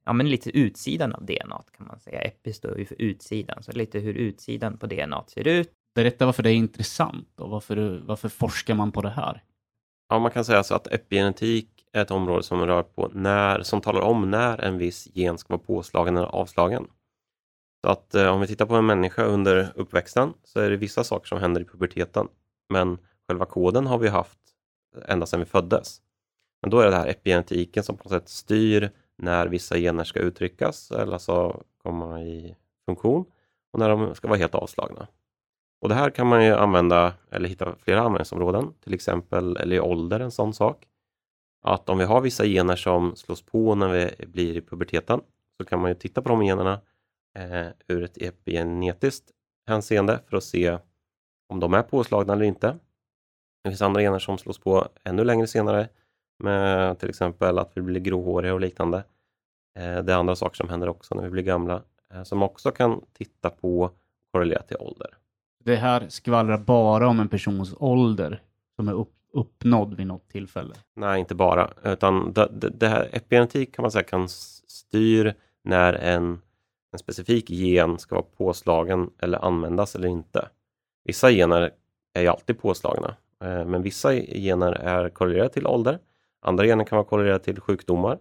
ja men lite utsidan av DNA kan man säga. Epi står ju för utsidan, så lite hur utsidan på DNA ser ut. Berätta varför det är intressant och varför, varför forskar man på det här? Ja, man kan säga så att epigenetik ett område som rör på när, som talar om när en viss gen ska vara påslagen eller avslagen. Så att eh, om vi tittar på en människa under uppväxten så är det vissa saker som händer i puberteten. Men själva koden har vi haft ända sedan vi föddes. Men då är det här epigenetiken som på något sätt styr när vissa gener ska uttryckas eller alltså komma i funktion och när de ska vara helt avslagna. Och det här kan man ju använda eller hitta flera användningsområden, till exempel eller i ålder en sån sak. Att om vi har vissa gener som slås på när vi blir i puberteten så kan man ju titta på de generna eh, ur ett epigenetiskt hänseende för att se om de är påslagna eller inte. Det finns andra gener som slås på ännu längre senare med till exempel att vi blir gråhåriga och liknande. Eh, det är andra saker som händer också när vi blir gamla eh, som också kan titta på och korrelera till ålder. Det här skvallrar bara om en persons ålder som är upp, uppnådd vid något tillfälle. Nej, inte bara, utan det, det, det här epigenetik kan man säga kan styr när en, en specifik gen ska vara påslagen eller användas eller inte. Vissa gener är ju alltid påslagna, eh, men vissa gener är korrelerade till ålder. Andra gener kan vara korrelerade till sjukdomar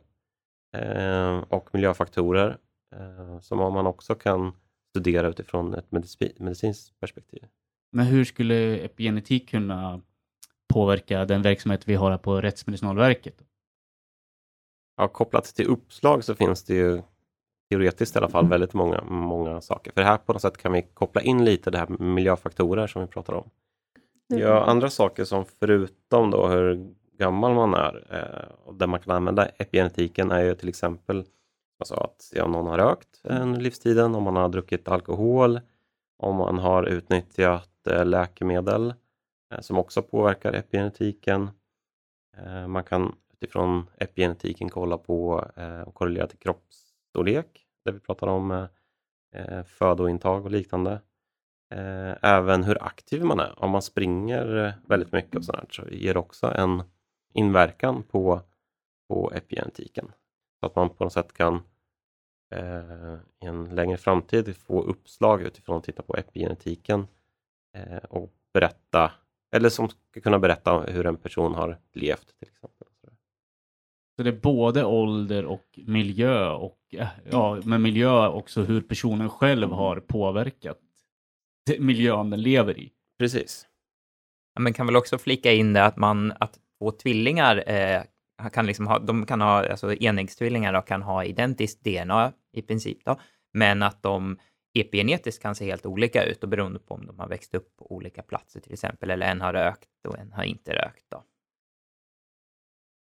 eh, och miljöfaktorer eh, som man också kan studera utifrån ett medici- medicinskt perspektiv. Men hur skulle epigenetik kunna påverka den verksamhet vi har här på Rättsmedicinalverket? Ja, kopplat till uppslag så finns det ju teoretiskt i alla fall väldigt många, många saker. För här på något sätt kan vi koppla in lite det här med miljöfaktorer som vi pratar om. Ja, andra saker som förutom då hur gammal man är eh, och där man kan använda epigenetiken är ju till exempel alltså att ja, någon har rökt under livstiden, om man har druckit alkohol, om man har utnyttjat eh, läkemedel Eh, som också påverkar epigenetiken. Eh, man kan utifrån epigenetiken kolla på eh, och korrelera till kroppsstorlek, där vi pratar om födointag och liknande. Även hur aktiv man är. Om man springer väldigt mycket och sådär, så ger det också en inverkan på, på epigenetiken. Så att man på något sätt kan i en längre framtid få uppslag utifrån att titta på epigenetiken och berätta, eller som ska kunna berätta hur en person har levt till exempel. Så det är både ålder och miljö och eh, ja, men miljö också hur personen själv har påverkat miljön den lever i. Precis. Ja, men kan väl också flika in det att man, att två tvillingar eh, kan liksom ha, de kan ha, alltså enäggstvillingar kan ha identiskt DNA i princip då, men att de epigenetiskt kan se helt olika ut och beroende på om de har växt upp på olika platser till exempel, eller en har rökt och en har inte rökt då.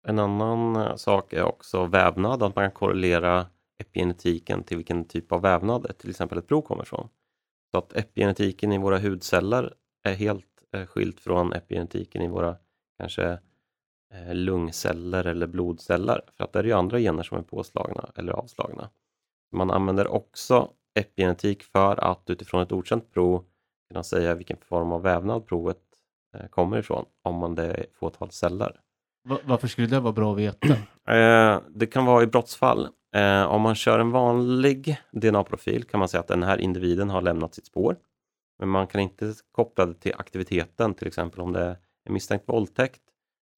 En annan eh, sak är också vävnad, att man kan korrelera epigenetiken till vilken typ av vävnad till exempel ett prov kommer ifrån. Så att epigenetiken i våra hudceller är helt eh, skilt från epigenetiken i våra kanske eh, lungceller eller blodceller. För att där är ju andra gener som är påslagna eller avslagna. Man använder också epigenetik för att utifrån ett okänt prov kunna säga vilken form av vävnad provet eh, kommer ifrån, om man det är fåtal celler. Va- varför skulle det vara bra att veta? Eh, det kan vara i brottsfall. Eh, om man kör en vanlig DNA-profil kan man säga att den här individen har lämnat sitt spår. Men man kan inte koppla det till aktiviteten, till exempel om det är misstänkt våldtäkt.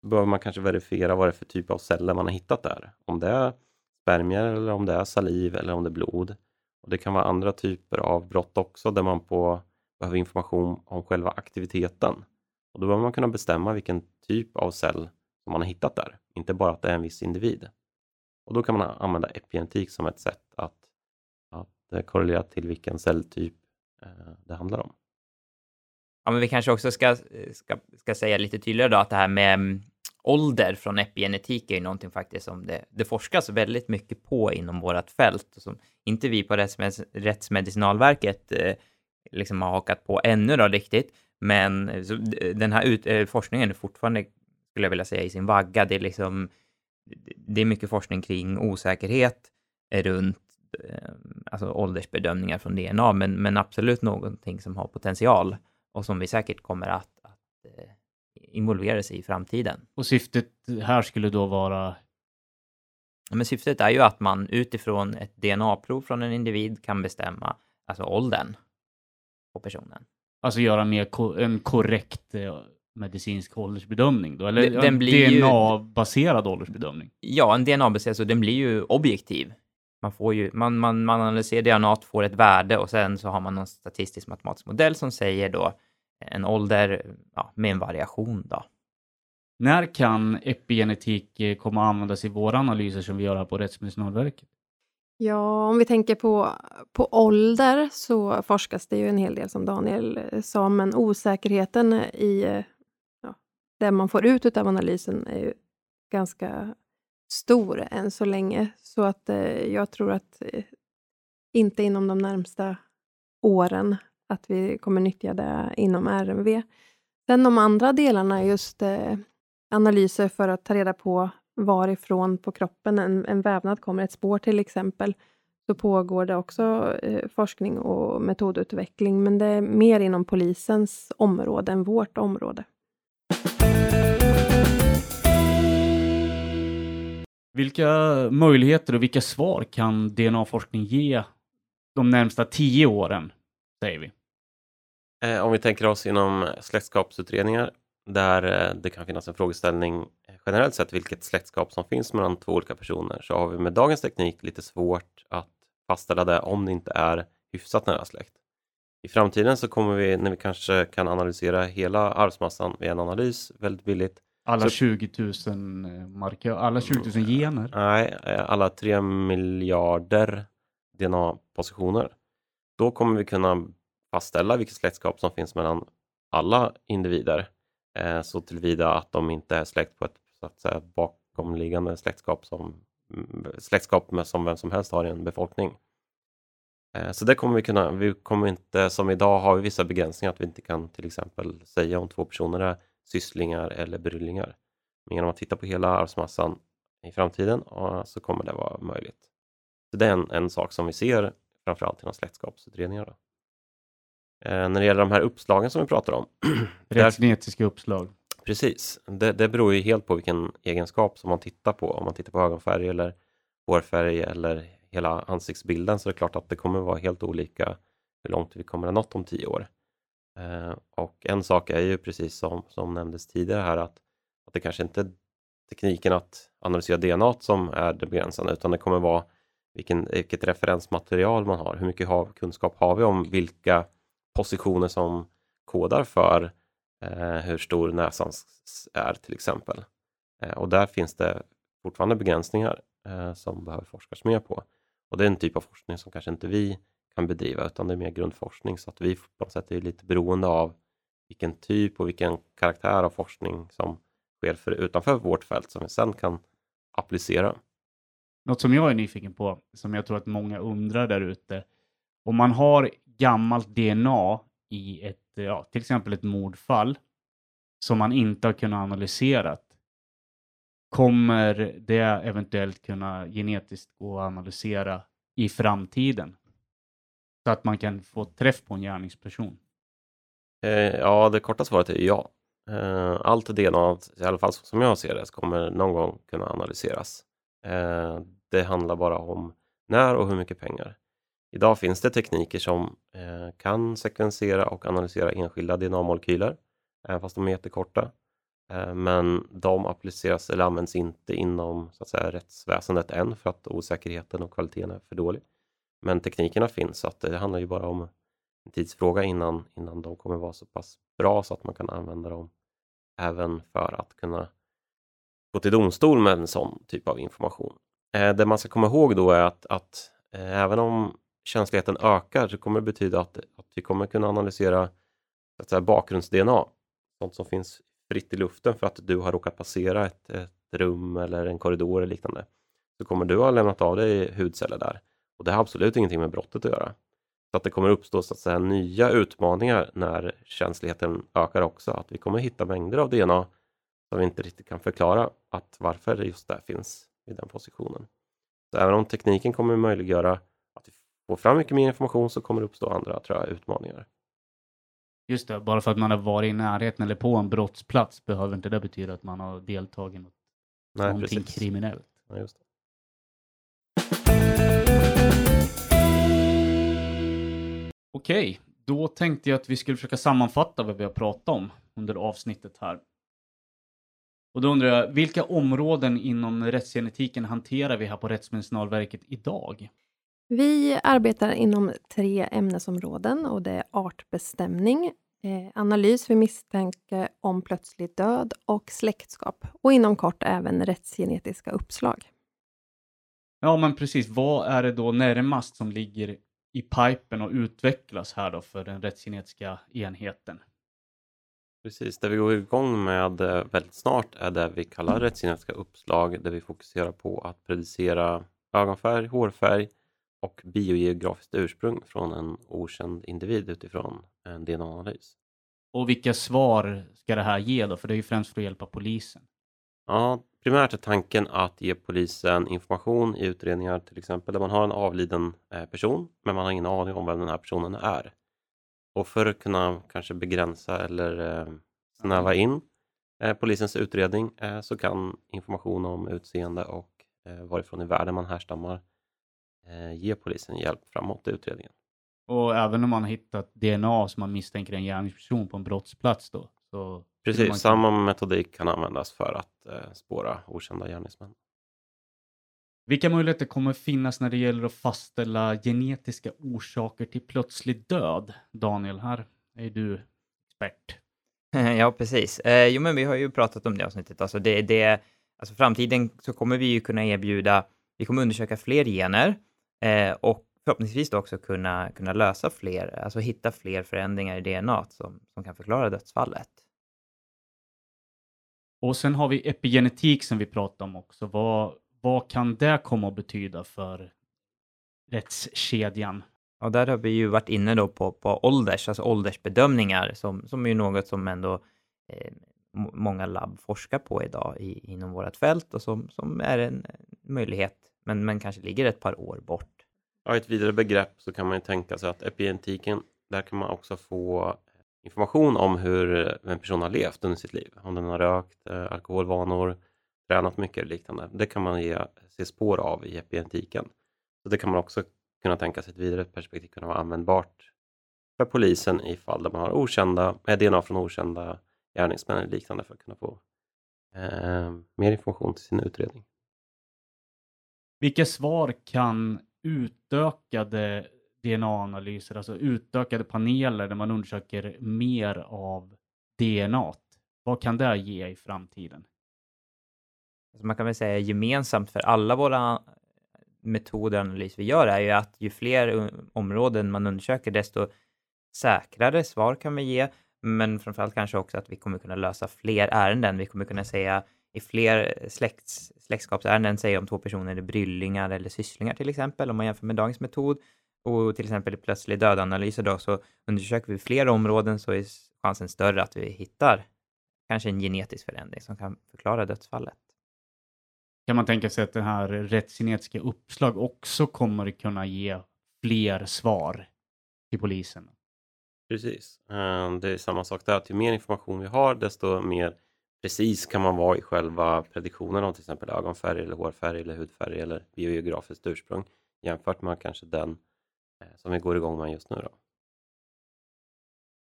Då behöver man kanske verifiera vad det är för typ av celler man har hittat där. Om det är spermier eller om det är saliv eller om det är blod. Och Det kan vara andra typer av brott också där man på, behöver information om själva aktiviteten. Och Då behöver man kunna bestämma vilken typ av cell som man har hittat där, inte bara att det är en viss individ. Och Då kan man använda epigenetik som ett sätt att att eh, korrelera till vilken celltyp eh, det handlar om. Ja, men vi kanske också ska, eh, ska, ska säga lite tydligare då att det här med mm, ålder från epigenetik är ju någonting faktiskt som det, det forskas väldigt mycket på inom vårt fält och som inte vi på Rättsmed Rättsmedicinalverket eh, liksom har hakat på ännu då riktigt. Men eh, så, den här ut, eh, forskningen är fortfarande, skulle jag vilja säga, i sin vagga. Det är liksom, det är mycket forskning kring osäkerhet runt eh, alltså åldersbedömningar från DNA, men, men absolut någonting som har potential och som vi säkert kommer att, att eh, involvera sig i framtiden. Och syftet här skulle då vara? Men syftet är ju att man utifrån ett DNA-prov från en individ kan bestämma alltså åldern på personen. Alltså göra mer ko en korrekt eh, medicinsk åldersbedömning då? Eller Den- den en blir ju- DNA-baserad åldersbedömning? Ja, en DNA-baserad, så den blir ju objektiv. Man, får ju, man, man, man analyserar DNA, får ett värde och sen så har man någon statistisk matematisk modell som säger då en ålder ja, med en variation då. När kan epigenetik eh, komma att användas i våra analyser som vi gör här på Rättsmedicinalverket? Ja, om vi tänker på, på ålder så forskas det ju en hel del som Daniel eh, sa, men osäkerheten i eh, ja, det man får ut av analysen är ju ganska stor än så länge. Så att eh, jag tror att eh, inte inom de närmsta åren att vi kommer nyttja det inom RMV. Sen de andra delarna, just eh, analyser för att ta reda på varifrån på kroppen en, en vävnad kommer, ett spår till exempel, så pågår det också eh, forskning och metodutveckling, men det är mer inom polisens område än vårt område. Vilka möjligheter och vilka svar kan DNA-forskning ge de närmsta tio åren, säger vi? Eh, om vi tänker oss inom släktskapsutredningar där eh, det kan finnas en frågeställning eh, generellt sett vilket släktskap som finns mellan två olika personer så har vi med dagens teknik lite svårt att fastställa det om det inte är hyfsat nära släkt. I framtiden så kommer vi, när vi kanske kan analysera hela arvsmassan via en analys väldigt billigt, Alla Så- 20 000 markör, alla 20 000 gener. nej, eh, alla tre miljarder DNA-positioner, då kommer vi kunna fastställa vilket släktskap som finns mellan alla individer eh, så tillvida att de inte är släkt på ett så att säga, bakomliggande släktskap som mm, släktskap med som vem som helst har i en befolkning. Eh, så det kommer vi kunna, vi kommer inte, som idag har vi vissa begränsningar att vi inte kan till exempel säga om två personer är sysslingar eller bryllingar. Men genom att titta på hela arvsmassan i framtiden så kommer det vara möjligt. Så det är en, en sak som vi ser framförallt inom släktskapsutredningar. Då. Eh, när det gäller de här uppslagen som vi pratar om. Rättsgenetiska uppslag. precis, det, det beror ju helt på vilken egenskap som man tittar på. Om man tittar på ögonfärg eller hårfärg eller hela ansiktsbilden så är det klart att det kommer vara helt olika hur långt vi kommer ha nått om tio år. Eh, och en sak är ju precis som, som nämndes tidigare här att, att det kanske inte är tekniken att analysera DNA som är det begränsande utan det kommer vara vilken, vilket referensmaterial man har. Hur mycket har, kunskap har vi om vilka positioner som kodar för eh, hur stor näsan är till exempel. Eh, och där finns det fortfarande begränsningar eh, som behöver forskas mer på. Och det är en typ av forskning som kanske inte vi kan bedriva utan det är mer grundforskning så att vi på något sätt är lite beroende av vilken typ och vilken karaktär av forskning som sker för, utanför vårt fält som vi sen kan applicera. Något som jag är nyfiken på, som jag tror att många undrar där ute. Om man har gammalt DNA i ett, ja, till exempel ett mordfall som man inte har kunnat analysera. Kommer det eventuellt kunna genetiskt gå att analysera i framtiden? Så att man kan få träff på en gärningsperson. Eh, ja, det korta svaret är ja. Eh, allt DNA, i alla fall som jag ser det, kommer någon gång kunna analyseras. Eh, det handlar bara om när och hur mycket pengar. Idag finns det tekniker som eh, kan sekvensera och analysera enskilda DNA-molekyler, även fast de är jättekorta. Eh, men de appliceras eller används inte inom så att säga, rättsväsendet än för att osäkerheten och kvaliteten är för dålig. Men teknikerna finns, så att det handlar ju bara om en tidsfråga innan, innan de kommer vara så pass bra så att man kan använda dem även för att kunna gå till domstol med en sån typ av information. Eh, det man ska komma ihåg då är att, att eh, även om känsligheten ökar så kommer det betyda att, att vi kommer kunna analysera att säga, bakgrunds-DNA, sånt som finns fritt i luften för att du har råkat passera ett, ett rum eller en korridor eller liknande. Så kommer du ha lämnat av dig hudceller där och det har absolut ingenting med brottet att göra. Så att det kommer uppstå så att säga, nya utmaningar när känsligheten ökar också. Att vi kommer hitta mängder av DNA som vi inte riktigt kan förklara att varför det just där finns i den positionen. Så även om tekniken kommer möjliggöra får fram mycket mer information så kommer det uppstå andra tror jag, utmaningar. Just det, bara för att man har varit i närheten eller på en brottsplats behöver inte det betyda att man har deltagit i något, Nej, någonting precis. kriminellt. Ja, just det. Okej, då tänkte jag att vi skulle försöka sammanfatta vad vi har pratat om under avsnittet här. Och då undrar jag, vilka områden inom rättsgenetiken hanterar vi här på Rättsmedicinalverket idag? Vi arbetar inom tre ämnesområden och det är artbestämning, eh, analys vid misstanke om plötslig död och släktskap. Och inom kort även rättsgenetiska uppslag. Ja, men precis. Vad är det då närmast som ligger i pipen och utvecklas här då för den rättsgenetiska enheten? Precis, det vi går igång med eh, väldigt snart är det vi kallar rättsgenetiska uppslag där vi fokuserar på att predicera ögonfärg, hårfärg och biogeografiskt ursprung från en okänd individ utifrån en DNA-analys. Och vilka svar ska det här ge då? För det är ju främst för att hjälpa polisen. Ja, primärt är tanken att ge polisen information i utredningar till exempel där man har en avliden eh, person men man har ingen aning om vem den här personen är. Och för att kunna kanske begränsa eller eh, snäva in eh, polisens utredning så kan information om utseende och varifrån i världen man härstammar ge polisen hjälp framåt i utredningen. Och även om man har hittat DNA som man misstänker en gärningsperson på en brottsplats då? Så Precis, kunna- samma metodik kan användas för att eh, spåra okända gärningsmän. Vilka möjligheter kommer finnas när det gäller att fastställa genetiska orsaker till plötslig död? Daniel, här är du expert. Ja, precis. Eh, jo, men vi har ju pratat om det avsnittet. Alltså, det, det, alltså framtiden så kommer vi ju kunna erbjuda, vi kommer undersöka fler gener eh, och förhoppningsvis då också kunna, kunna lösa fler, alltså hitta fler förändringar i DNA som, som kan förklara dödsfallet. Och sen har vi epigenetik som vi pratade om också. Vad, vad kan det komma att betyda för rättskedjan? Och där har vi ju varit inne då på, på ålders, alltså åldersbedömningar som, som är något som ändå eh, må- många labb forskar på idag i, inom vårt fält och som, som är en möjlighet, men, men kanske ligger ett par år bort. Ja, i ett vidare begrepp så kan man ju tänka sig att epigenetiken, där kan man också få eh, information om hur eh, en person har levt under sitt liv. Om den har rökt, eh, alkoholvanor, tränat mycket eller liknande. Det kan man ge, se spår av i epigenetiken. Så det kan man också kunna tänka sig ett vidare perspektiv kunna vara användbart för polisen i fall där man har okända, DNA från okända gärningsmän eller liknande för att kunna få eh, mer information till sin utredning. Vilka svar kan utökade DNA-analyser, alltså utökade paneler där man undersöker mer av DNA, vad kan det ge i framtiden? Alltså man kan väl säga gemensamt för alla våra metoder och analys vi gör är ju att ju fler eh, områden man undersöker, desto säkrare svar kan vi ge. Men framförallt kanske också att vi kommer kunna lösa fler ärenden. Vi kommer kunna säga i fler släkts, släktskapsärenden, säga om två personer är bryllingar eller sysslingar till exempel, om man jämför med dagens metod. Och till exempel i plötslig dödanalyser då, så undersöker vi fler områden så är chansen större att vi hittar kanske en genetisk förändring som kan förklara dödsfallet. Kan man tänka sig att det här rättsgenetiska uppslag också kommer kunna ge fler svar till polisen? Precis. Eh, Det är samma sak där, att ju mer information vi har desto mer precis kan man vara i själva prediktionen om till exempel ögonfärg eller hårfärg eller hudfärg eller biogeografiskt ursprung jämfört med kanske den eh, som vi går igång med just nu. Då.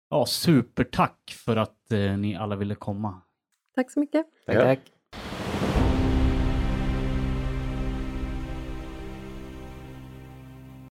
Ja, supertack för att eh, ni alla ville komma. Tack så mycket. Tack, Ja. tack.